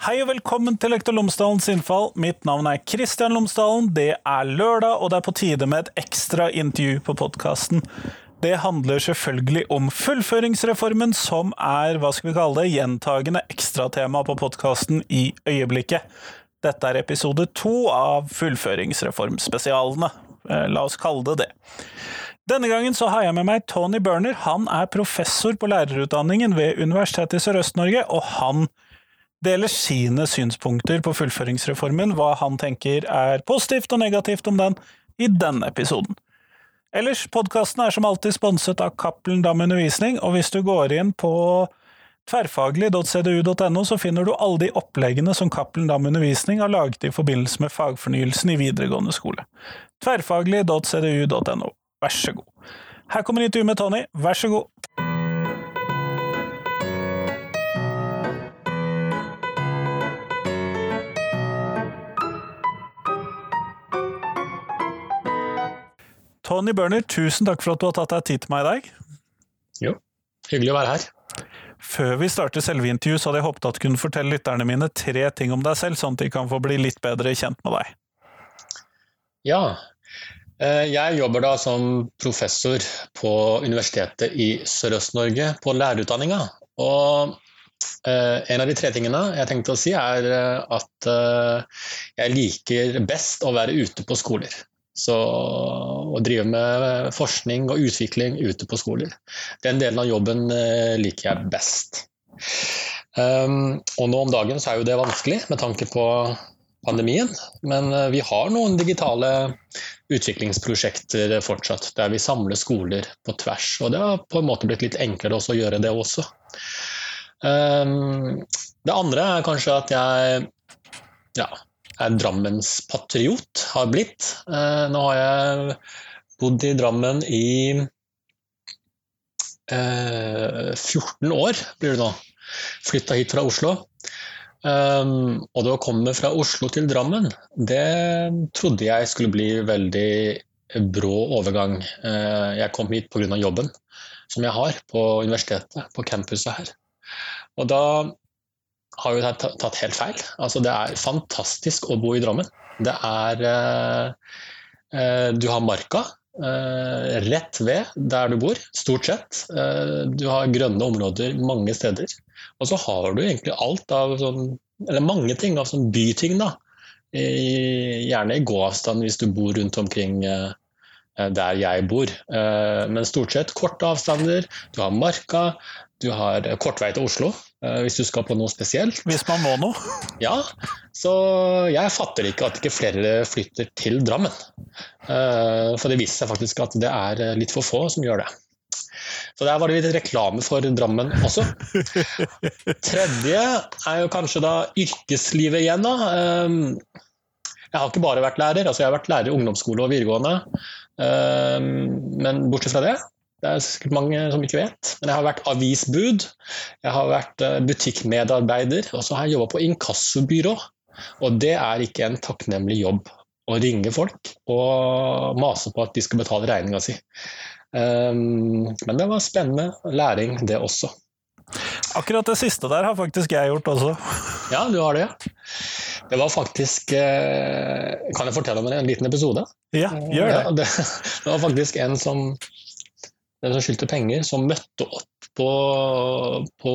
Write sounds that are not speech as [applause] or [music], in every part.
Hei og velkommen til Lektor Lomsdalens innfall. Mitt navn er Kristian Lomsdalen. Det er lørdag, og det er på tide med et ekstra intervju på podkasten. Det handler selvfølgelig om fullføringsreformen, som er hva skal vi kalle det, gjentagende ekstratema på podkasten i øyeblikket. Dette er episode to av Fullføringsreformspesialene. Eh, La oss kalle det det. Denne gangen så har jeg med meg Tony Burner, Han er professor på lærerutdanningen ved Universitetet i Sørøst-Norge, og han deler sine synspunkter på fullføringsreformen, hva han tenker er positivt og negativt om den, i denne episoden. Ellers, podkasten er som alltid sponset av Cappelen Dam Undervisning, og hvis du går inn på tverrfaglig.cdu.no, så finner du alle de oppleggene som Cappelen Dam Undervisning har laget i forbindelse med fagfornyelsen i videregående skole. Tverrfaglig.cdu.no. Vær så god. Her kommer intervjuet med Tony, vær så god. Tony Børner, tusen takk for at du har tatt deg tid til meg i dag. Jo, hyggelig å være her. Før vi starter selve intervjuet, så hadde jeg håpet at du kunne fortelle lytterne mine tre ting om deg selv, sånn at de kan få bli litt bedre kjent med deg. Ja, eh, jeg jobber da som professor på Universitetet i Sørøst-Norge på lærerutdanninga. Og eh, en av de tre tingene jeg tenkte å si, er eh, at jeg liker best å være ute på skoler. Så å drive med forskning og utvikling ute på skoler, den delen av jobben eh, liker jeg best. Um, og nå om dagen så er jo det vanskelig med tanke på pandemien, men eh, vi har noen digitale utviklingsprosjekter fortsatt, der vi samler skoler på tvers. Og det har på en måte blitt litt enklere også å gjøre det også. Um, det andre er kanskje at jeg ja, er Drammens patriot, har blitt. Eh, nå har jeg bodd i Drammen i 14 eh, år, blir det nå. Flytta hit fra Oslo. Um, og det å komme fra Oslo til Drammen, det trodde jeg skulle bli veldig brå overgang. Uh, jeg kom hit pga. jobben som jeg har på universitetet, på campuset her. Og da har jo tatt helt feil. Altså, det er fantastisk å bo i Drammen. Det er eh, eh, Du har marka eh, rett ved der du bor, stort sett. Eh, du har grønne områder mange steder. Og så har du egentlig alt av sånn Eller mange ting av sånn byting, da. I, gjerne i gåavstand hvis du bor rundt omkring eh, der jeg bor. Eh, men stort sett korte avstander. Du har marka, du har kort vei til Oslo eh, hvis du skal på noe spesielt. Hvis man må noe? [laughs] Ja. Så jeg fatter ikke at ikke flere flytter til Drammen. Eh, for det viser seg faktisk at det er litt for få som gjør det. Så der var det litt reklame for Drammen også. [laughs] Tredje er jo kanskje da yrkeslivet igjen, da. Eh, jeg har ikke bare vært lærer, altså jeg har vært lærer i ungdomsskole og videregående. Men bortsett fra det, det er sikkert mange som ikke vet, men jeg har vært avisbud, jeg har vært eh, butikkmedarbeider, og så har jeg jobba på inkassobyrå. Og det er ikke en takknemlig jobb å ringe folk og mase på at de skal betale regninga si. Um, men det var spennende læring, det også. Akkurat det siste der har faktisk jeg gjort også. Ja, du har det. ja. Det var faktisk eh, Kan jeg fortelle om en liten episode? Ja, gjør det. Ja, det, det var faktisk en som den som skyldte penger, som møtte opp på, på,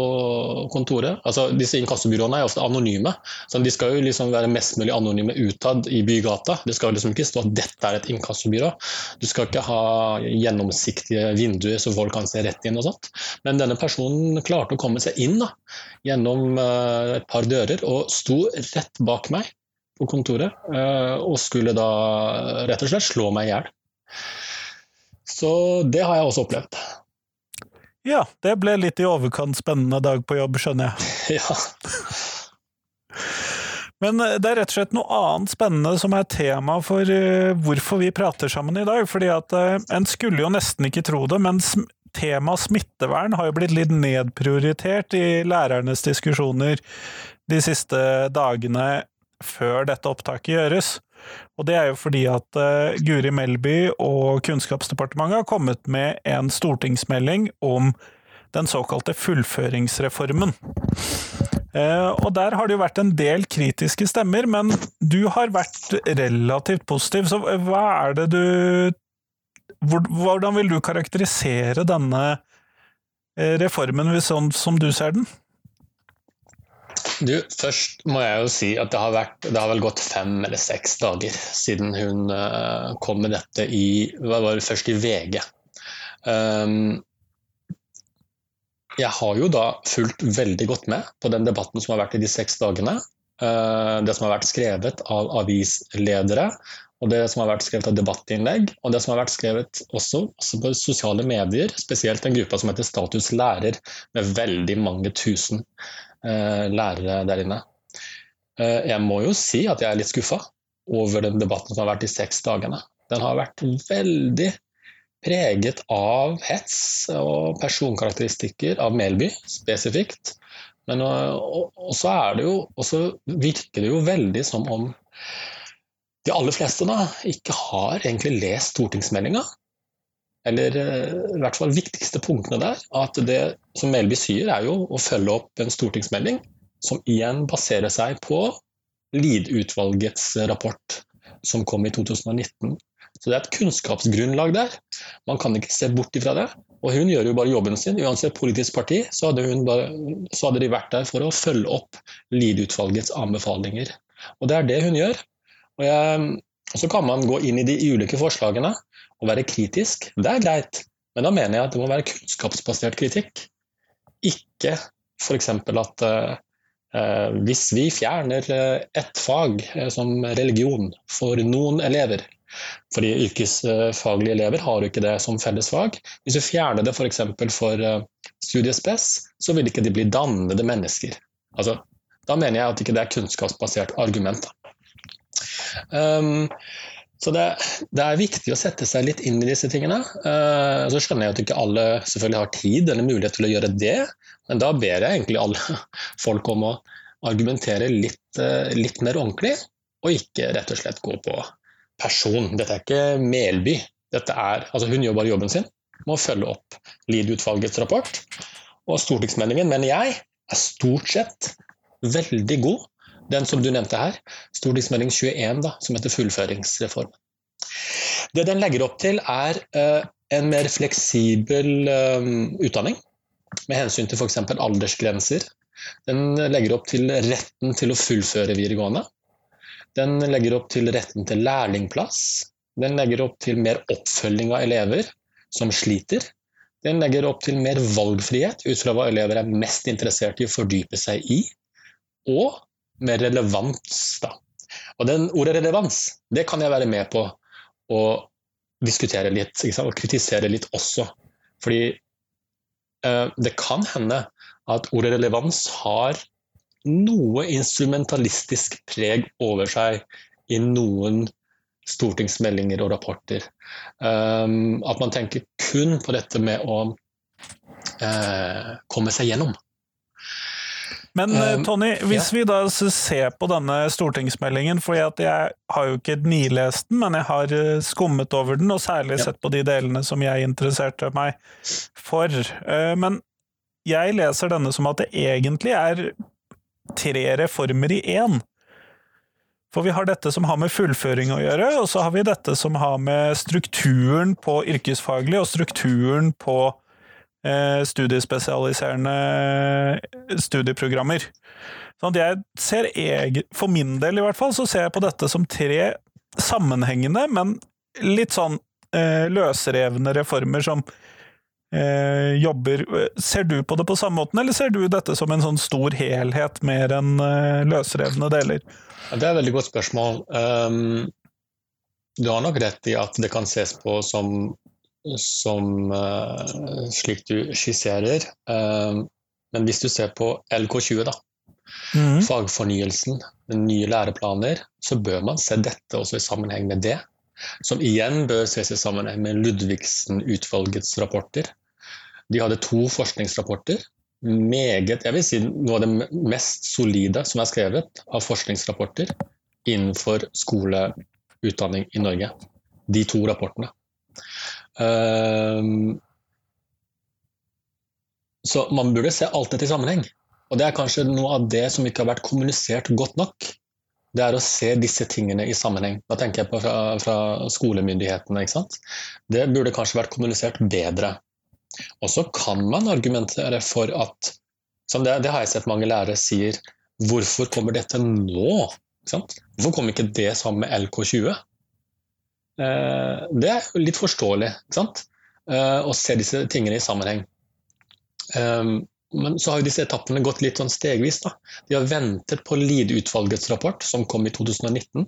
kontoret. Altså, disse inkassobyråene er ofte anonyme, så de skal jo liksom være mest mulig anonyme utad i bygata. Det skal liksom ikke stå at dette er et inkassobyrå. Du skal ikke ha gjennomsiktige vinduer så folk kan se rett inn og sånt. Men denne personen klarte å komme seg inn da, gjennom uh, et par dører og sto rett bak meg på kontoret uh, og skulle da rett og slett slå meg i hjel. Så det har jeg også opplevd. Ja, det ble litt i overkant spennende dag på jobb, skjønner jeg. [laughs] ja. Men eh, det er rett og slett noe annet spennende som er tema for uh, hvorfor vi prater sammen i dag. fordi at uh, En skulle jo nesten ikke tro det, men temaet smittevern har jo blitt litt nedprioritert i lærernes diskusjoner de siste dagene før dette opptaket gjøres. Og det er jo fordi at uh, Guri Melby og Kunnskapsdepartementet har kommet med en stortingsmelding om den såkalte fullføringsreformen. Uh, og der har det jo vært en del kritiske stemmer, men du har vært relativt positiv. Så hva er det du Hvordan vil du karakterisere denne eh, reformen sånn som du ser den? Du, først må jeg jo si at det har, vært, det har vel gått fem eller seks dager siden hun uh, kom med dette i hva var det, først i VG. Um, jeg har jo da fulgt veldig godt med på den debatten som har vært i de seks dagene. Uh, det som har vært skrevet av avisledere, og det som har vært skrevet av debattinnlegg, og det som har vært skrevet også, også på sosiale medier, spesielt en gruppe som heter Status lærer, med veldig mange tusen lærere der inne. Uh, jeg må jo si at jeg er litt skuffa over den debatten som har vært de seks dagene. Den har vært veldig preget av hets og personkarakteristikker av Melby spesifikt. Men så er jo, også virker det jo veldig som om de aller fleste da ikke har egentlig lest stortingsmeldinga. Eller eh, i hvert fall viktigste punktene der. At det som Melby sier, er jo å følge opp en stortingsmelding som igjen baserer seg på Lid-utvalgets rapport som kom i 2019 så det er et kunnskapsgrunnlag der. Man kan ikke se bort ifra det. Og hun gjør jo bare jobben sin. Uansett politisk parti, så hadde, bare, så hadde de vært der for å følge opp Lid-utvalgets anbefalinger. Og det er det hun gjør. Og, jeg, så kan man gå inn i de ulike forslagene og være kritisk. Det er greit, men da mener jeg at det må være kunnskapsbasert kritikk. Ikke f.eks. at eh, hvis vi fjerner ett fag eh, som religion for noen elever, fordi yrkesfaglige elever har jo ikke det som fellesfag. Hvis du fjerner det f.eks. for, for eh, studiespes, så vil ikke de bli dannede mennesker. Altså, da mener jeg at ikke det er kunnskapsbasert argument. Um, så det, det, er viktig å sette seg litt inn i disse tingene. Uh, så skjønner jeg at ikke alle selvfølgelig har tid eller mulighet til å gjøre det, men da ber jeg egentlig alle [laughs] folk om å argumentere litt, uh, litt mer ordentlig, og ikke rett og slett gå på person. Dette er ikke Melby. Dette er, altså hun gjør bare jobben sin med å følge opp Lied-utvalgets rapport. Og stortingsmeldingen, mener jeg, er stort sett veldig god. Den som du nevnte her, stortingsmelding 21, da, som heter fullføringsreform. Det den legger opp til, er uh, en mer fleksibel uh, utdanning med hensyn til f.eks. aldersgrenser. Den legger opp til retten til å fullføre videregående. Den legger opp til retten til lærlingplass. Den legger opp til mer oppfølging av elever som sliter. Den legger opp til mer valgfrihet ut fra hva elever er mest interessert i å fordype seg i. Og mer relevans, da. Og den ordet relevans, det kan jeg være med på å diskutere litt, og kritisere litt også. Fordi eh, det kan hende at ordet relevans har noe instrumentalistisk preg over seg i noen stortingsmeldinger og rapporter. Um, at man tenker kun på dette med å uh, komme seg gjennom. Men um, Tony, hvis vi da ser på denne stortingsmeldingen, for jeg har jo ikke nilest den, men jeg har eh, skummet over den, og særlig sett på de delene som jeg interesserte meg for. Men jeg leser denne som at det egentlig er tre reformer i én. For vi har dette som har med fullføring å gjøre, og så har vi dette som har med strukturen på yrkesfaglig og strukturen på eh, studiespesialiserende studieprogrammer. Sånn jeg ser For min del, i hvert fall, så ser jeg på dette som tre sammenhengende, men litt sånn eh, løsrevne reformer som eh, jobber Ser du på det på samme måten, eller ser du dette som en sånn stor helhet mer enn eh, løsrevne deler? Det er et veldig godt spørsmål. Um, du har nok rett i at det kan ses på som, som uh, slik du skisserer. Um, men hvis du ser på LK20, da, mm. fagfornyelsen, nye læreplaner, så bør man se dette også i sammenheng med det. Som igjen bør ses i sammenheng med Ludvigsen-utvalgets rapporter. De hadde to forskningsrapporter. Meget, jeg vil si Noe av det mest solide som er skrevet av forskningsrapporter innenfor skoleutdanning i Norge. De to rapportene. Um, Så man burde se alt dette i sammenheng. Og det er kanskje noe av det som ikke har vært kommunisert godt nok. Det er å se disse tingene i sammenheng. Da tenker jeg på fra, fra skolemyndighetene. ikke sant? Det burde kanskje vært kommunisert bedre. Og så kan man argumentere for at som det, det har jeg sett mange lærere sier Hvorfor kommer dette nå? Hvorfor kom ikke det sammen med LK20? Eh, det er jo litt forståelig eh, å se disse tingene i sammenheng. Um, men så har jo disse etappene gått litt sånn stegvis. Da. De har ventet på Lid-utvalgets rapport, som kom i 2019.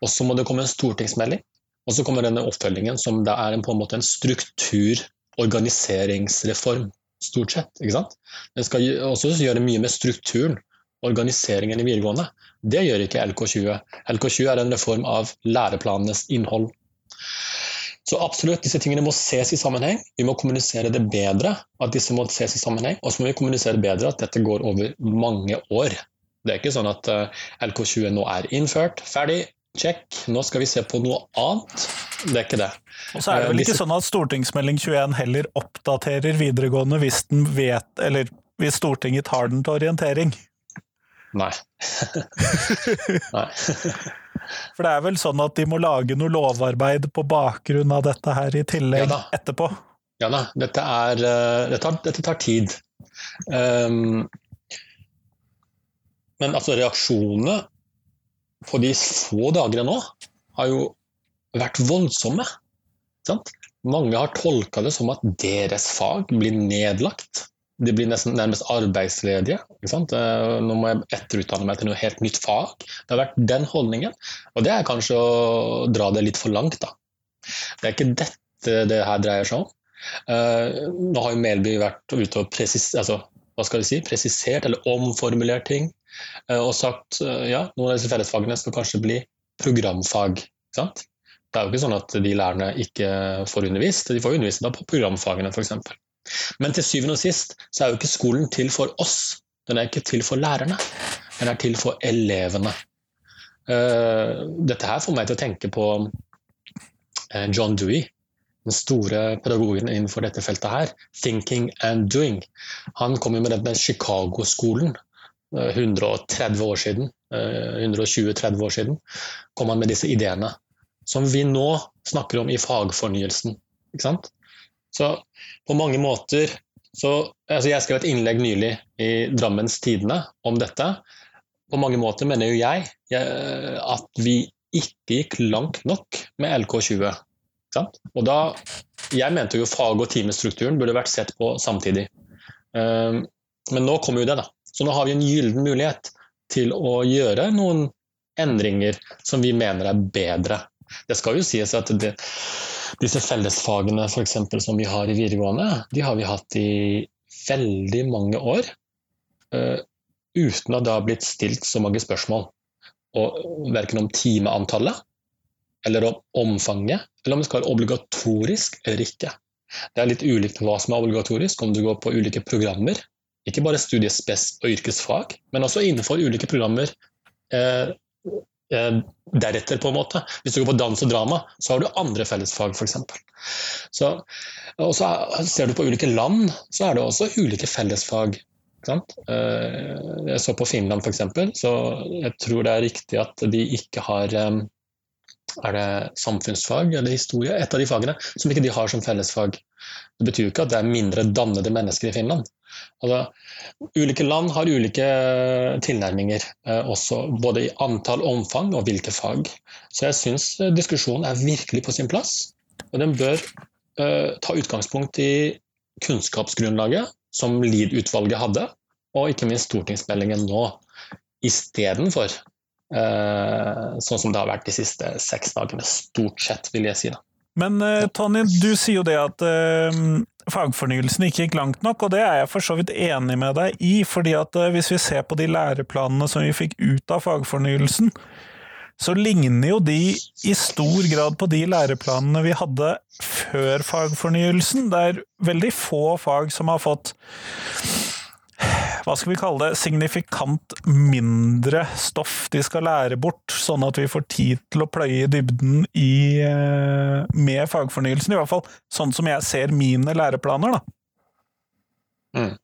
Og så må det komme en stortingsmelding. Og så kommer denne oppfølgingen, som da er en, på en måte en struktur, organiseringsreform, stort sett. ikke sant? Den skal også gjøre mye med strukturen, organiseringen i videregående. Det gjør ikke LK20. LK20 er en reform av læreplanenes innhold. Så absolutt, disse tingene må ses i sammenheng. Vi må kommunisere det bedre. at disse må ses i sammenheng, Og så må vi kommunisere bedre at dette går over mange år. Det er ikke sånn at eh, LK20 nå er innført, ferdig, check, nå skal vi se på noe annet. Det er ikke det. Og så er det vel ikke sånn at Stortingsmelding 21 heller oppdaterer videregående hvis den vet, eller hvis Stortinget tar den til orientering? Nei. [laughs] Nei. For det er vel sånn at de må lage noe lovarbeid på bakgrunn av dette her i tillegg ja etterpå? Ja da, dette, er, eh, dette, tar, dette tar tid. Um, men altså, reaksjonene på de få dagene nå har jo vært voldsomme. Sant? Mange har tolka det som at deres fag blir nedlagt de blir nesten nærmest arbeidsledige. Nå må jeg etterutdanne meg til noe helt nytt fag. Det har vært den holdningen. Og det er kanskje å dra det litt for langt, da. Det er ikke dette det her dreier seg om. Uh, nå har jo Melby vært ute og presis, altså, si, presisert eller omformulert ting. Uh, og sagt ja, noen av disse fellesfagene skal kanskje bli programfag. Det er jo ikke sånn at de lærerne ikke får undervist, de får undervist på programfagene f.eks. Men til syvende og sist så er jo ikke skolen til for oss. Den er ikke til for lærerne. Den er til for elevene. Eh, dette her får meg til å tenke på eh, John Dewey, den store pedagogen innenfor dette feltet her. 'Thinking and Doing'. Han kom jo med den Chicago-skolen 130 eh, år siden. 120-30 år siden kom han med disse ideene. Som vi nå snakker om i fagfornyelsen. Ikke sant? Så på mange måter så, altså Jeg skrev et innlegg nylig i Drammens Tidende om dette. På mange måter mener jo jeg, jeg at vi ikke gikk langt nok med LK20. Sant? Og da, Jeg mente jo fag- og timestrukturen burde vært sett på samtidig. Um, men nå kommer jo det, da. Så nå har vi en gyllen mulighet til å gjøre noen endringer som vi mener er bedre. Det skal jo sies at det, disse fellesfagene for eksempel, som vi har i videregående, de har vi hatt i veldig mange år. Uh, uten at det har blitt stilt så mange spørsmål. Og Verken om timeantallet, eller om omfanget, eller om det skal være obligatorisk eller ikke. Det er litt ulikt hva som er obligatorisk, om du går på ulike programmer. Ikke bare studiespes og yrkesfag, men også innenfor ulike programmer eh, Eh, deretter, på en måte. Hvis du går på dans og drama, så har du andre fellesfag, f.eks. Og så ser du på ulike land, så er det også ulike fellesfag. Eh, jeg så på Finland f.eks., så jeg tror det er riktig at de ikke har eh, er det samfunnsfag eller historie? Et av de fagene som ikke de har som fellesfag. Det betyr jo ikke at det er mindre dannede mennesker i Finland. Altså, ulike land har ulike tilnærminger, eh, også, både i antall, omfang og hvilke fag. Så jeg syns eh, diskusjonen er virkelig på sin plass. Og den bør uh, ta utgangspunkt i kunnskapsgrunnlaget som LID-utvalget hadde, og ikke minst stortingsmeldingen nå, istedenfor uh, sånn som det har vært de siste seks dagene. Stort sett, vil jeg si. da. Men uh, Tonje, du sier jo det at uh, fagfornyelsen ikke gikk langt nok, og det er jeg for så vidt enig med deg i. fordi at uh, hvis vi ser på de læreplanene som vi fikk ut av fagfornyelsen, så ligner jo de i stor grad på de læreplanene vi hadde før fagfornyelsen. Det er veldig få fag som har fått hva skal vi kalle det, signifikant mindre stoff de skal lære bort, sånn at vi får tid til å pløye dybden i, eh, med fagfornyelsen. I hvert fall sånn som jeg ser mine læreplaner, da. Mm.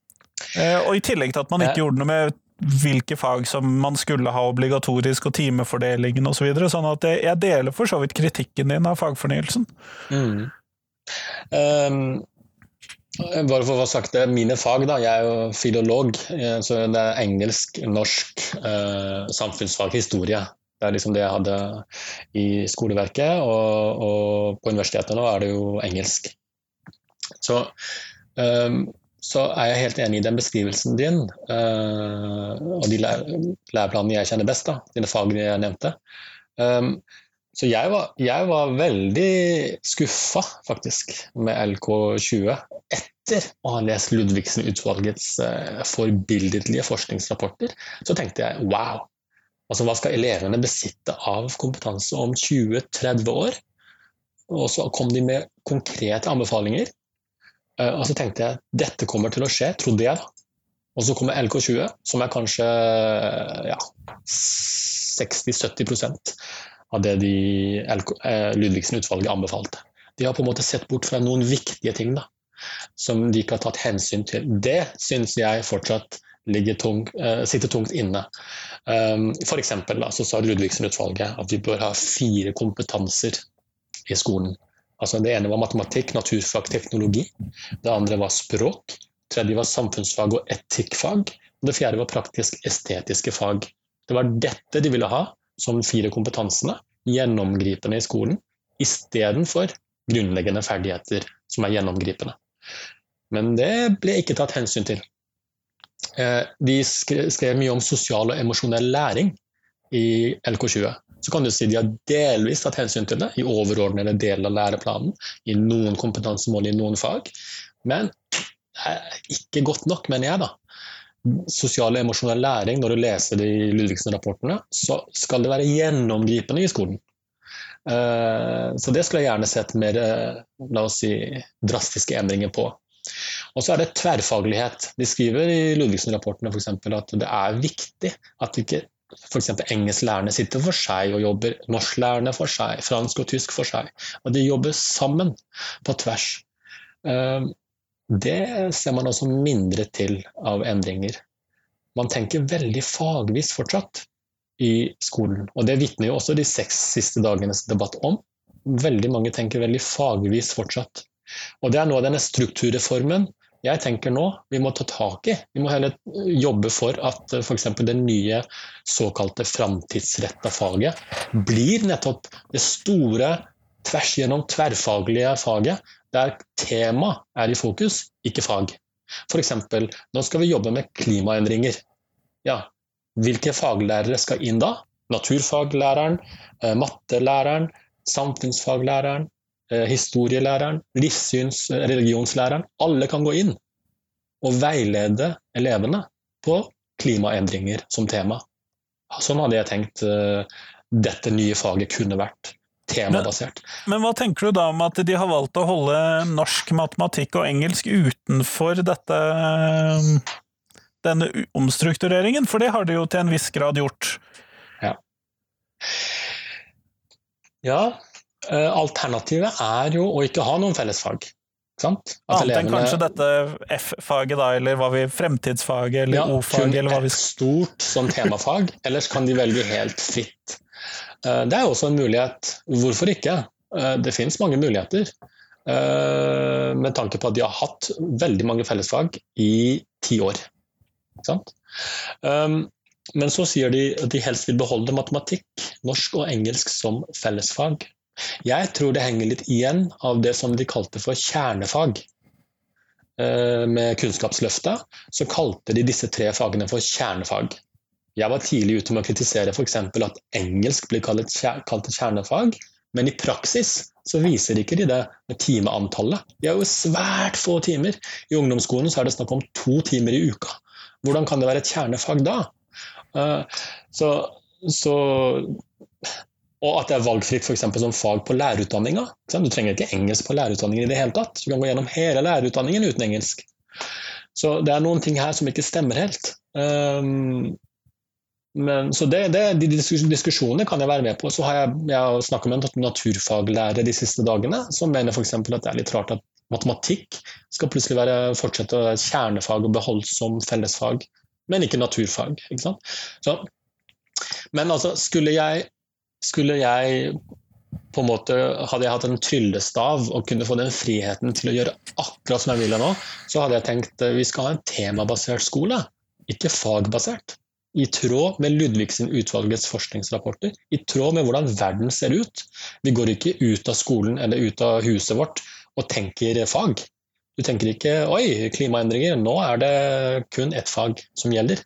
Eh, og i tillegg til at man ikke Ja. gjorde noe med hvilke fag som man skulle ha obligatorisk, og timefordelingen osv. Så videre, sånn at jeg, jeg deler for så vidt kritikken din av fagfornyelsen. Mm. Um, bare for å få sagt det, mine fag, da. Jeg er jo filolog, eh, så det er engelsk, norsk, eh, samfunnsfag, historie. Det er liksom det jeg hadde i skoleverket, og, og på universitetet nå er det jo engelsk. Så, så er jeg helt enig i den beskrivelsen din, eh, og de læreplanene jeg kjenner best, da, dine fag jeg nevnte. Så jeg var, jeg var veldig skuffa, faktisk, med LK20 etter å ha lest Ludvigsen-utvalgets eh, forbilledlige forskningsrapporter. Så tenkte jeg wow, altså hva skal elevene besitte av kompetanse om 20-30 år? Og så kom de med konkrete anbefalinger. Eh, og så tenkte jeg dette kommer til å skje, trodde jeg da. Og så kommer LK20, som er kanskje ja, 60-70 av det de eh, Ludvigsen-utvalget anbefalte. De har på en måte sett bort fra noen viktige ting da, som de ikke har tatt hensyn til. Det syns jeg fortsatt tung, uh, sitter tungt inne. Um, for eksempel, da, så sa Ludvigsen-utvalget at vi bør ha fire kompetanser i skolen. Altså, det ene var matematikk, naturfag, teknologi. Det andre var språk. Det tredje var samfunnsfag og etikkfag. Og det fjerde var praktisk-estetiske fag. Det var dette de ville ha som fire kompetansene, gjennomgripende i skolen, istedenfor grunnleggende ferdigheter som er gjennomgripende. Men det ble ikke tatt hensyn til. De skrev mye om sosial og emosjonell læring i LK20. Så kan du si de har delvis tatt hensyn til det i overordnede deler av læreplanen, i noen kompetansemål i noen fag, men ikke godt nok, mener jeg, da sosial og emosjonell læring, når du leser det i Ludvigsen-rapportene, så skal det være gjennomgripende i skolen. Så det skulle jeg gjerne sett mer la oss si, drastiske endringer på. Og så er det tverrfaglighet. De skriver i Ludvigsen-rapportene f.eks. at det er viktig at ikke f.eks. engelsklærerne sitter for seg og jobber, norsklærerne for seg, fransk og tysk for seg. Og de jobber sammen på tvers. Det ser man også mindre til av endringer. Man tenker veldig fagvis fortsatt i skolen, og det vitner jo også de seks siste dagenes debatt om. Veldig mange tenker veldig fagvis fortsatt. Og det er noe av denne strukturreformen jeg tenker nå vi må ta tak i. Vi må heller jobbe for at f.eks. det nye såkalte framtidsretta faget blir nettopp det store tvers gjennom tverrfaglige faget, der tema er i fokus, ikke fag. F.eks. nå skal vi jobbe med klimaendringer. Ja, hvilke faglærere skal inn da? Naturfaglæreren, mattelæreren, samfunnsfaglæreren, historielæreren, livssyns- religionslæreren. Alle kan gå inn og veilede elevene på klimaendringer som tema. Sånn hadde jeg tenkt dette nye faget kunne vært. Temabasert. Men, men hva tenker du da om at de har valgt å holde norsk, matematikk og engelsk utenfor dette denne omstruktureringen? For det har det jo til en viss grad gjort. Ja. Ja, alternativet er jo å ikke ha noen fellesfag. Sant? Annet enn kanskje dette F-faget, da, eller hva vi, fremtidsfaget eller ja, O-faget, eller hva vi stort som temafag, [laughs] ellers kan de velge helt fritt. Det er også en mulighet. Hvorfor ikke? Det finnes mange muligheter. Med tanke på at de har hatt veldig mange fellesfag i ti år. Sant? Men så sier de at de helst vil beholde matematikk, norsk og engelsk som fellesfag. Jeg tror det henger litt igjen av det som de kalte for kjernefag. Med Kunnskapsløftet så kalte de disse tre fagene for kjernefag. Jeg var tidlig ute med å kritisere f.eks. at engelsk blir kalt et kjernefag, men i praksis så viser ikke de det med timeantallet. De har jo svært få timer. I ungdomsskolen så er det snakk om to timer i uka. Hvordan kan det være et kjernefag da? Så, så og at det er valgfritt for som fag på lærerutdanninga. Du trenger ikke engelsk på lærerutdanningen i det hele tatt. Du kan gå gjennom hele lærerutdanningen uten engelsk. Så det er noen ting her som ikke stemmer helt. Um, men, så det, det, De diskusjonene kan jeg være med på. Så har jeg, jeg snakka med en naturfaglærer de siste dagene som mener f.eks. at det er litt rart at Matematikk skal plutselig være, fortsette å være kjernefag og beholdes som fellesfag, men ikke naturfag. Ikke? Så, men altså, skulle jeg, skulle jeg på en måte, Hadde jeg hatt en tryllestav og kunne få den friheten til å gjøre akkurat som jeg ville nå, så hadde jeg tenkt vi skal ha en temabasert skole, ikke fagbasert i tråd med Ludvigsen-utvalgets forskningsrapporter, i tråd med hvordan verden ser ut. Vi går ikke ut av skolen eller ut av huset vårt og tenker fag. Du tenker ikke 'oi, klimaendringer, nå er det kun ett fag som gjelder'.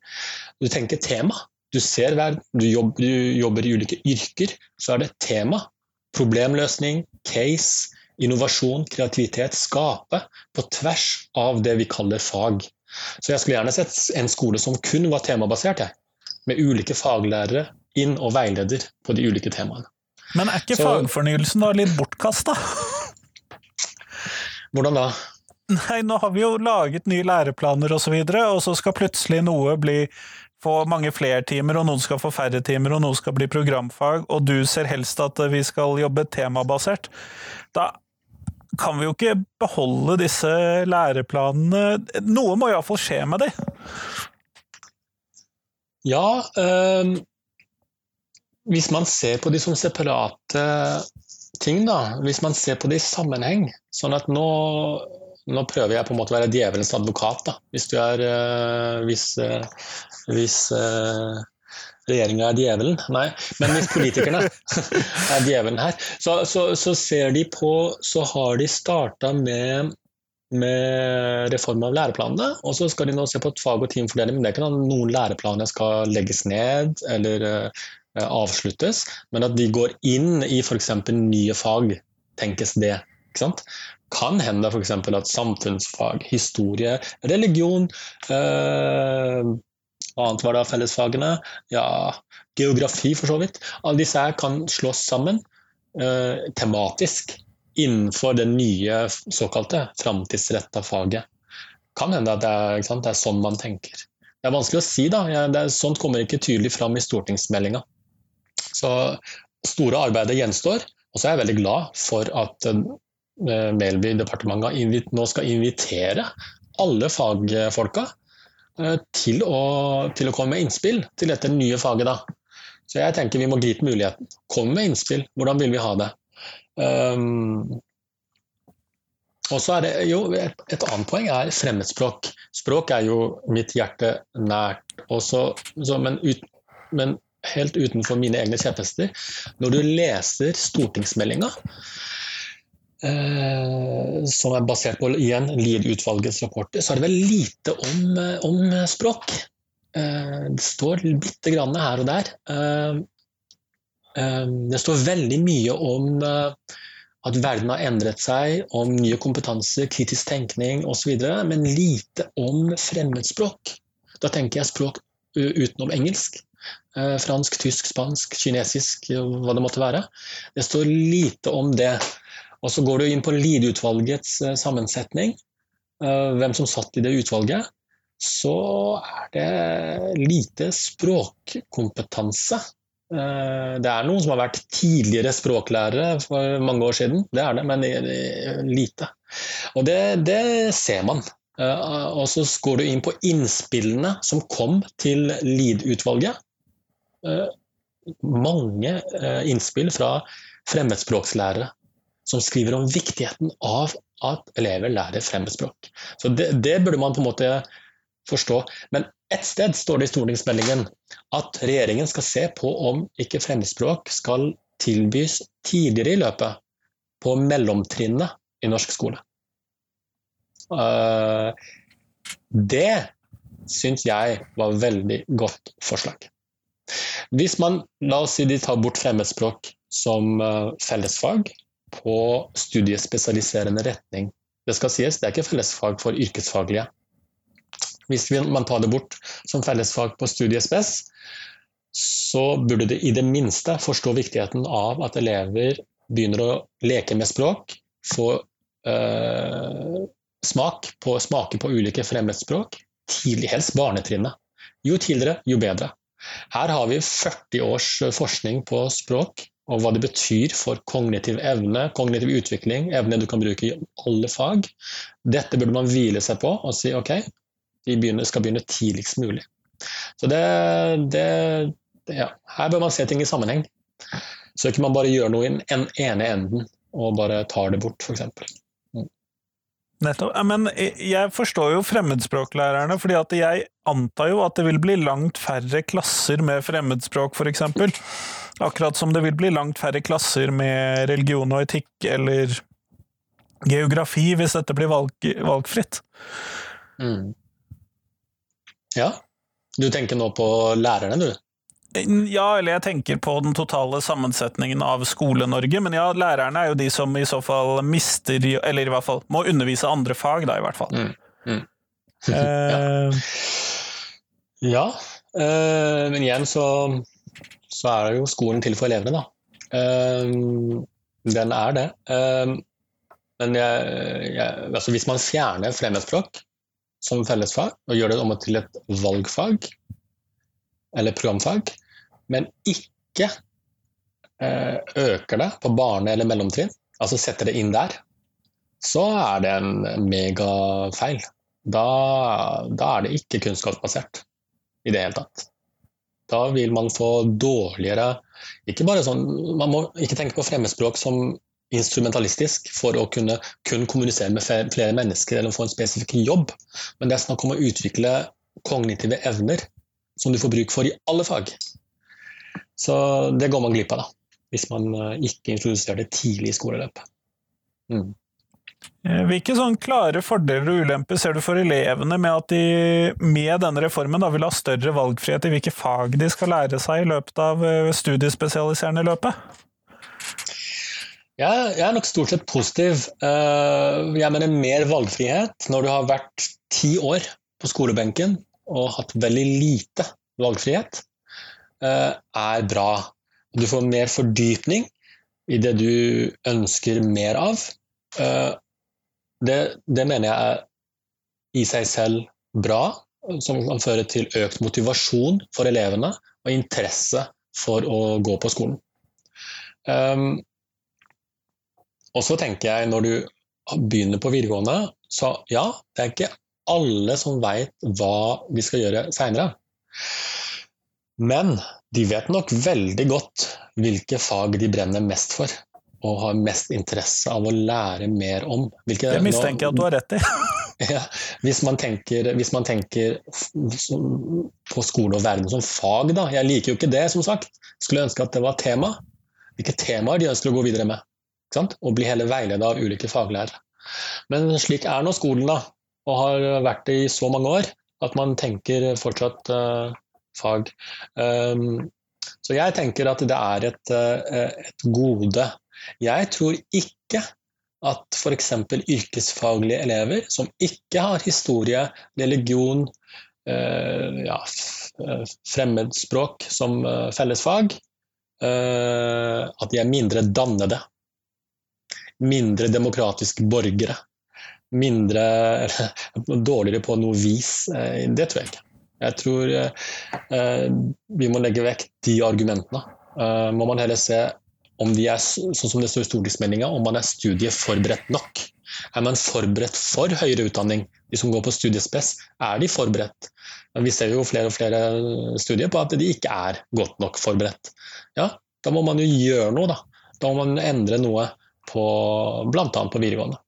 Du tenker tema. Du ser verden, du jobber, du jobber i ulike yrker, så er det tema. Problemløsning, case, innovasjon, kreativitet. Skape på tvers av det vi kaller fag. Så jeg skulle gjerne sett en skole som kun var temabasert, jeg. Med ulike faglærere inn og veileder på de ulike temaene. Men er ikke Så, fagfornyelsen da litt bortkasta? [laughs] Hvordan da? Nei, nå har vi jo laget nye læreplaner osv., og, så videre, og så skal plutselig noe bli få mange flere timer, og noen skal få færre timer, og noe skal bli programfag, og du ser helst at vi skal jobbe temabasert. Da kan vi jo ikke beholde disse læreplanene. Noe må iallfall skje med de. Ja, øh, hvis man ser på de som separate ting, da. Hvis man ser på det i sammenheng. Sånn at nå, nå prøver jeg på en måte å være djevelens advokat. da. Hvis du er øh, Hvis, øh, hvis øh, regjeringa er djevelen. Nei, men hvis politikerne [laughs] er djevelen her, så, så, så, ser de på Så har de starta med, med reform av læreplanene, og så skal de nå se på et fag- og teamfordeling. Men det er ikke noen læreplaner skal legges ned eller uh, avsluttes, men at de går inn i f.eks. nye fag, tenkes det. Ikke sant? Kan hende f.eks. at samfunnsfag, historie, religion, øh, annet var da fellesfagene? Ja, geografi, for så vidt. Alle disse her kan slås sammen uh, tematisk innenfor det nye såkalte framtidsretta faget. Kan hende at det er, det er, sånn man tenker. Det er vanskelig å si, da. Er, sånt kommer ikke tydelig fram i stortingsmeldinga. Så store arbeidet gjenstår. Og så er jeg veldig glad for at uh, Melby-departementet nå skal invitere alle fagfolka uh, til å, til å, komme med innspill til dette nye faget. Da. Så jeg tenker vi må gripe muligheten. Kom med innspill. Hvordan vil vi ha det? Um, og så er det jo et, et, annet poeng er fremmedspråk. Språk er jo mitt hjerte nært. Også, så, men, ut, men, helt utenfor mine egne kjepphester. Når du leser stortingsmeldinga, Eh, som er basert på igjen Lied-utvalgets rapporter, så er det vel lite om, eh, om språk. Eh, det står bitte grann her og der. Det står veldig mye om at verden har endret seg, om nye kompetanser, kritisk tenkning osv., men lite om fremmedspråk. Da tenker jeg språk utenom engelsk. Fransk, tysk, spansk, kinesisk, hva det måtte være. Det står lite om det. Og så går du inn på Lide-utvalgets eh, sammensetning, eh, hvem som satt i det utvalget. Så er det lite språkkompetanse. Eh, det er noen som har vært tidligere språklærere for mange år siden, det er det, men lite. Og det, det ser man. Og så går du inn på innspillene som kom til Lid-utvalget. Mange innspill fra fremmedspråkslærere som skriver om viktigheten av at elever lærer fremmedspråk. Så det, det, burde man på en måte forstå. Men ett sted står det i stortingsmeldingen at regjeringen skal se på om ikke fremmedspråk skal tilbys tidligere i løpet på mellomtrinnet i norsk skole. Uh, det syns jeg var veldig godt forslag. Hvis man la oss si de tar bort fremmedspråk som uh, fellesfag, på studiespesialiserende retning. Det skal sies, det er ikke fellesfag for yrkesfaglige. Hvis man tar det bort som fellesfag på studiespes, så burde det i det minste forstå viktigheten av at elever begynner å leke med språk, få øh, smak på, smake på ulike fremmedspråk, tidlig, helst barnetrinnet. Jo tidligere, jo bedre. Her har vi 40 års forskning på språk og hva det betyr for kognitiv evne, kognitiv utvikling, evne du kan bruke i alle fag. Dette burde man hvile seg på og si ok, vi begynner, skal begynne tidligst mulig. Så det, det, det ja. Her bør man se ting i sammenheng. Så ikke man bare gjør noe i den ene enden og bare tar det bort, f.eks. Nettopp. Men jeg forstår jo fremmedspråklærerne, fordi at jeg antar jo at det vil bli langt færre klasser med fremmedspråk, f.eks. Akkurat som det vil bli langt færre klasser med religion og etikk eller geografi, hvis dette blir valg, valgfritt. Mm. Ja. Du tenker nå på lærerne, du? Ja, eller jeg tenker på den totale sammensetningen av Skole-Norge. Men ja, lærerne er jo de som i så fall mister Eller i hvert fall må undervise andre fag, da, i hvert fall. Mm. Mm. [laughs] eh, ja. Eh, men igjen så, så, er jo skolen til for elevene, da. Eh, den er det. Eh, men jeg, jeg, altså hvis man fjerner fremmedspråk som fellesfag og gjør det om til et valgfag, eller programfag, men ikke eh, øker det på barne- eller mellomtrinn, altså setter det inn der, så er det en megafeil. Da, da er det ikke kunnskapsbasert i det hele tatt. Da vil man få dårligere ikke bare sånn, Man må ikke tenke på fremmedspråk som instrumentalistisk for å kunne kun kommunisere med flere mennesker eller få en spesifikk jobb, men det er snakk om å utvikle kognitive evner som du får bruk for i alle fag. Så det går man glipp av, da. Hvis man eh, ikke introduserer det tidlig i skoleløpet. Mm. Eh, hvilke sånn klare fordeler og ulemper ser du for elevene med at de med denne reformen da, vil ha større valgfrihet i hvilke fag de skal lære seg i løpet av eh, studiespesialiserende løpet? Jeg, jeg er nok stort sett positiv. Jeg mener mer valgfrihet når du har vært ti år på skolebenken og hatt veldig lite valgfrihet. Eh, er bra. Du får mer fordypning i det du ønsker mer av. Eh, det, det mener jeg er i seg selv bra, som kan føre til økt motivasjon for elevene og interesse for å gå på skolen. Og så tenker jeg, når du begynner på videregående, så ja, det er ikke alle som veit hva vi skal gjøre seinere. Men de vet nok veldig godt hvilke fag de brenner mest for og har mest interesse av å lære mer om. Hvilke, det mistenker jeg at du har rett i. [laughs] ja, hvis, man tenker, hvis man tenker på skole og verden som fag, da. Jeg liker jo ikke det, som sagt. Skulle ønske at det var tema. Hvilke temaer de ønsker å gå videre med. Og bli hele veiledet av ulike faglærere. Men slik er nå skolen, da. Og har vært det i så mange år at man tenker fortsatt uh, fag. Um, så jeg tenker at det er et, uh, et gode. Jeg tror ikke at f.eks. yrkesfaglige elever som ikke har historie, religion, uh, ja, fremmedspråk som fellesfag, at de er mindre dannede. Mindre demokratiske borgere. Mindre dårligere på noe vis. Det tror jeg ikke. Jeg tror eh, vi må legge vekk de argumentene. Eh, må man heller se om de er sånn som det står i stortingsmeldinga, om man er studieforberedt nok. Er man forberedt for høyere utdanning? De som går på studiespes, er de forberedt? Vi ser jo flere og flere studier på at de ikke er godt nok forberedt. Ja, da må man jo gjøre noe, da. Da må man endre noe på bl.a. på videregående.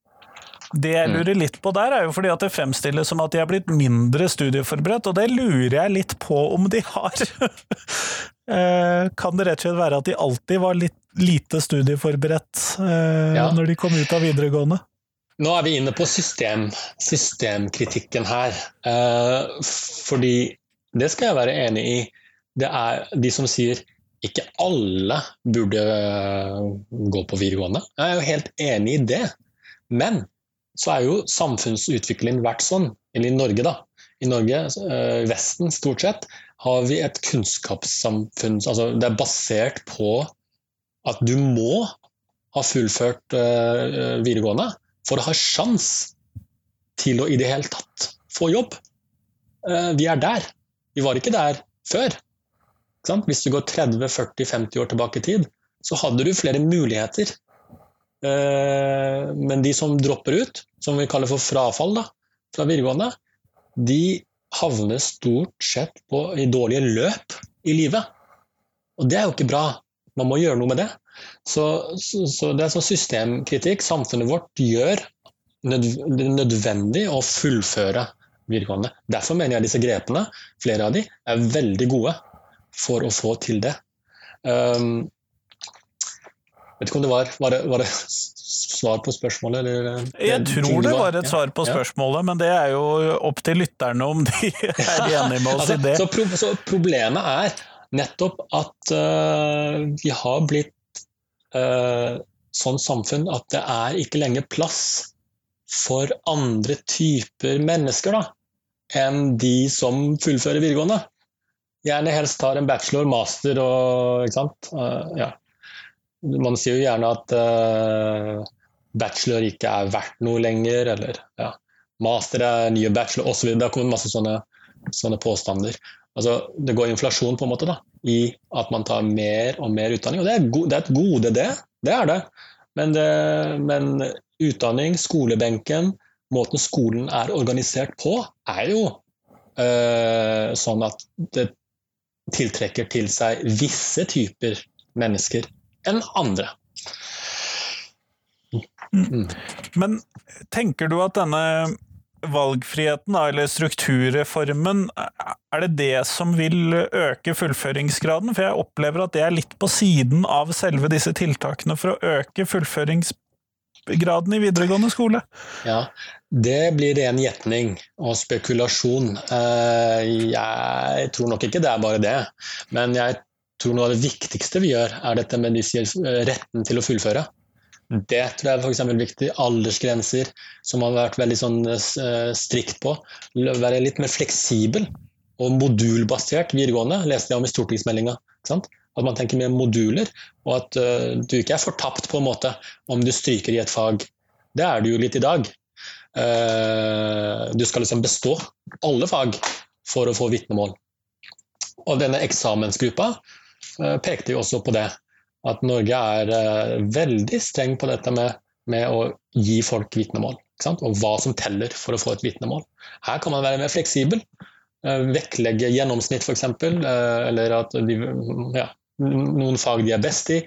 Det jeg mm. lurer litt på der, er jo fordi at det fremstilles som at de er blitt mindre studieforberedt, og det lurer jeg litt på om de har. [laughs] Eh, kan det rett og slett være at de alltid var litt lite studieforberedt eh, ja. når de kom ut av videregående? Nå er vi inne på system, systemkritikken her. Eh, fordi det skal jeg være enig i. Det er de som sier ikke alle burde gå på videregående. Jeg er jo helt enig i det. Men så er jo samfunnsutviklingen vært sånn, eller i Norge, da. I Norge, eh, Vesten stort sett, har vi et kunnskapssamfunn. Altså det er basert på at du må ha fullført uh, videregående for å ha sjans til å i det hele tatt få jobb. Vi er der. Vi var ikke der før. Hvis du går 30-40-50 år tilbake i tid, så hadde du flere muligheter. Eh, men de som dropper ut, som vi kaller for frafall da, fra videregående, de havner stort sett på, i dårlige løp i livet. Og det er jo ikke bra. Man må gjøre noe med det. Så, så, så det er sånn systemkritikk samfunnet vårt gjør det nødvendig å fullføre videregående. Derfor mener jeg disse grepene, flere av de, er veldig gode for å få til det. Um, vet ikke om det var, var det, var det svar på spørsmålet? Eller, jeg tror det var et svar på spørsmålet, ja. men det er jo opp til lytterne om de [laughs] er enige med oss altså, i det. Så, pro så, problemet er nettopp at uh, vi har blitt uh, sånn samfunn at det er ikke lenger plass for andre typer mennesker da, enn de som fullfører videregående. Gjerne helst tar en bachelor, master og ikke sant. Uh, ja. Man sier jo gjerne at uh, bachelor ikke er verdt noe lenger, eller ja, master er nye bachelor osv. Det har kommet masse sånne, sånne påstander. Altså, det går inflasjon på en måte da, i at man tar mer og mer utdanning. Og det er, det er et gode, det. Det er det. Men, det, men utdanning, skolebenken, måten skolen er organisert på, er jo øh, sånn at det tiltrekker til seg visse typer mennesker enn andre. Mm. Men tenker du at denne valgfriheten, eller strukturreformen, er det det som vil øke fullføringsgraden? For jeg opplever at det er litt på siden av selve disse tiltakene for å øke fullføringsgraden i videregående skole. Ja, det blir ren gjetning og spekulasjon. Eh, jeg tror nok ikke det er bare det, men jeg tror noe av det viktigste vi gjør, er dette med retten til å fullføre. Det tror jeg f.eks. er viktig. Aldersgrenser, som har vært veldig sånn, uh, strikt på. Være litt mer fleksibel og modulbasert videregående, leste jeg om i stortingsmeldinga. At man tenker mer moduler, og at uh, du ikke er fortapt på en måte om du stryker i et fag. Det er du jo litt i dag. Uh, du skal liksom bestå alle fag for å få vitnemål. Og denne eksamensgruppa pekte jo også på det at Norge er veldig streng på dette med, med å gi folk vitnemål. Og hva som teller for å få et vitnemål. Her kan man være mer fleksibel. Vektlegge gjennomsnitt, f.eks. Eh, eller at de, ja, noen fag de er best i,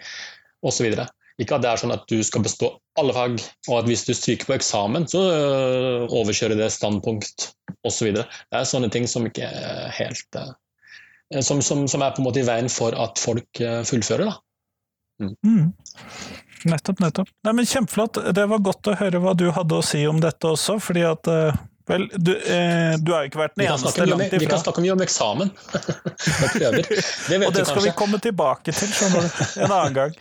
osv. Ikke at det er sånn at du skal bestå alle fag, og at hvis du stryker på eksamen, så uh, overkjører det standpunkt osv. Det er sånne ting som ikke er helt som, som, som, er på en måte i veien for at folk fullfører. da. Mm. mm. Nettopp, nettopp. Nei, men Kjempeflott. Det var godt å høre hva du hadde å si om dette også, fordi at Vel, du, eh, du har jo ikke vært den eneste langt ifra. Vi kan snakke mye om eksamen [laughs] og prøver. Det og det skal vi komme tilbake til en annen gang.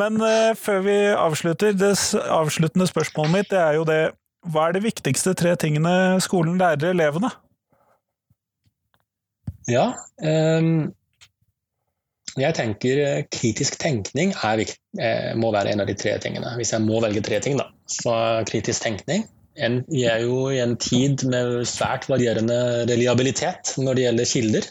Men eh, før vi avslutter, det avsluttende spørsmålet mitt det er jo det Hva er de viktigste tre tingene skolen lærer elevene? Ja, um jeg tenker eh, kritisk tenkning er, eh, må være en av de tre tingene. Hvis jeg må velge tre ting, da. Så kritisk tenkning. Vi er jo i en tid med svært varierende reliabilitet når det gjelder kilder.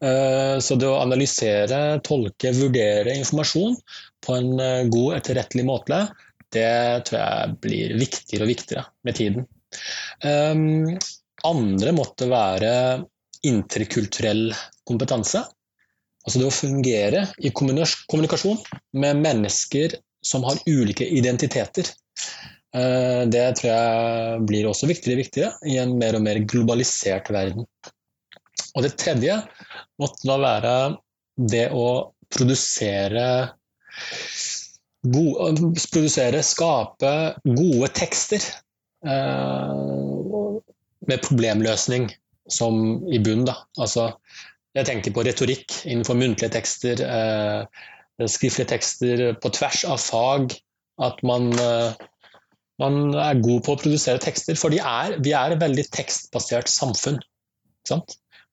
Eh, så det å analysere, tolke, vurdere informasjon på en god, etterrettelig måte, det tror jeg blir viktigere og viktigere med tiden. Andre måtte være interkulturell kompetanse. Altså det å fungere i kommunikasjon med mennesker som har ulike identiteter. Eh, det tror jeg blir også viktigere og viktigere i en mer og mer globalisert verden. Og det tredje måtte da være det å produsere gode, produsere, skape gode tekster eh, med problemløsning som i bunn. Da. Altså jeg tenker på retorikk innenfor muntlige tekster, eh, skriftlige tekster på tvers av fag. At man, man, er god på å produsere tekster. For er, vi er et veldig tekstbasert samfunn.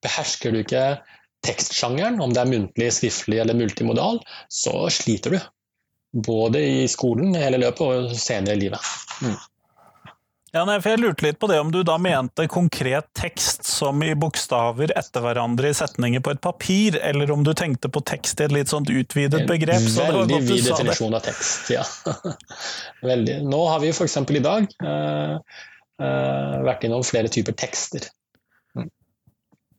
Behersker du ikke tekstsjangeren, om det er muntlig, skriftlig eller multimodal, så sliter du. Både i skolen hele løpet og senere i livet. Mm. Ja, nei, for Jeg lurte litt på det om du da mente konkret tekst som i bokstaver etter hverandre i setninger på et papir, eller om du tenkte på tekst i et litt sånt utvidet begrep. så Veldig vid definisjon av tekst, ja. [laughs] Veldig. Nå har vi f.eks. i dag uh, uh, vært innom flere typer tekster. Mm.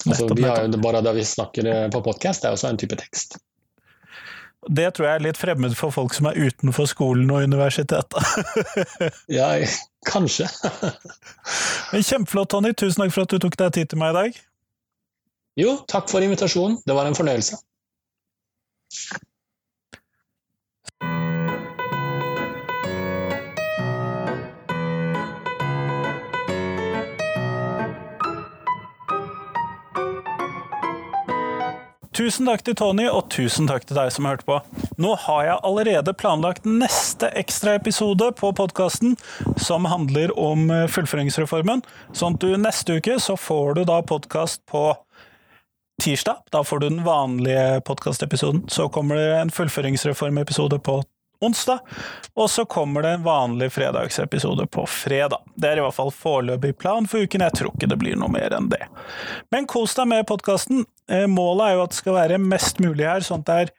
Altså, vi har jo bare da vi snakker på podkast, det er også en type tekst. Det tror jeg er litt fremmed for folk som er utenfor skolen og universitetet. [laughs] ja, kanskje. Men Kjempeflott, Tony. Tusen takk for at du tok deg tid til meg i dag. Jo, takk for invitasjonen. Det var en fornøyelse. Tusen takk til Tony, og tusen takk til deg som hørte på. Nå har jeg allerede planlagt neste ekstra episode på podkasten som handler om eh, fullføringsreformen. Sånn at du neste uke så får du da podkast på tirsdag. Da får du den vanlige podkastepisoden. Så kommer det en fullføringsreformepisode på onsdag, og så kommer det en vanlig fredagsepisode på fredag. Det er i hvert fall foreløpig plan for uken, jeg tror ikke det blir noe mer enn det. Men kos deg med podkasten. Eh, målet er jo at det skal være mest mulig her, sånn at det er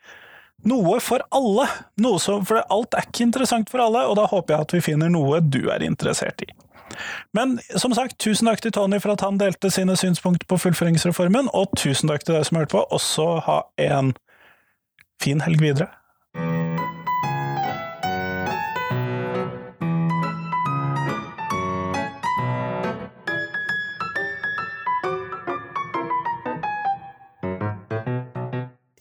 noe for alle. Noe som, for alt er ikke interessant for alle, og da håper jeg at vi finner noe du er interessert i. Men som sagt, tusen takk til Tony for at han delte sine synspunkter på fullføringsreformen, og tusen takk til deg som hørte på. Også ha en fin helg videre.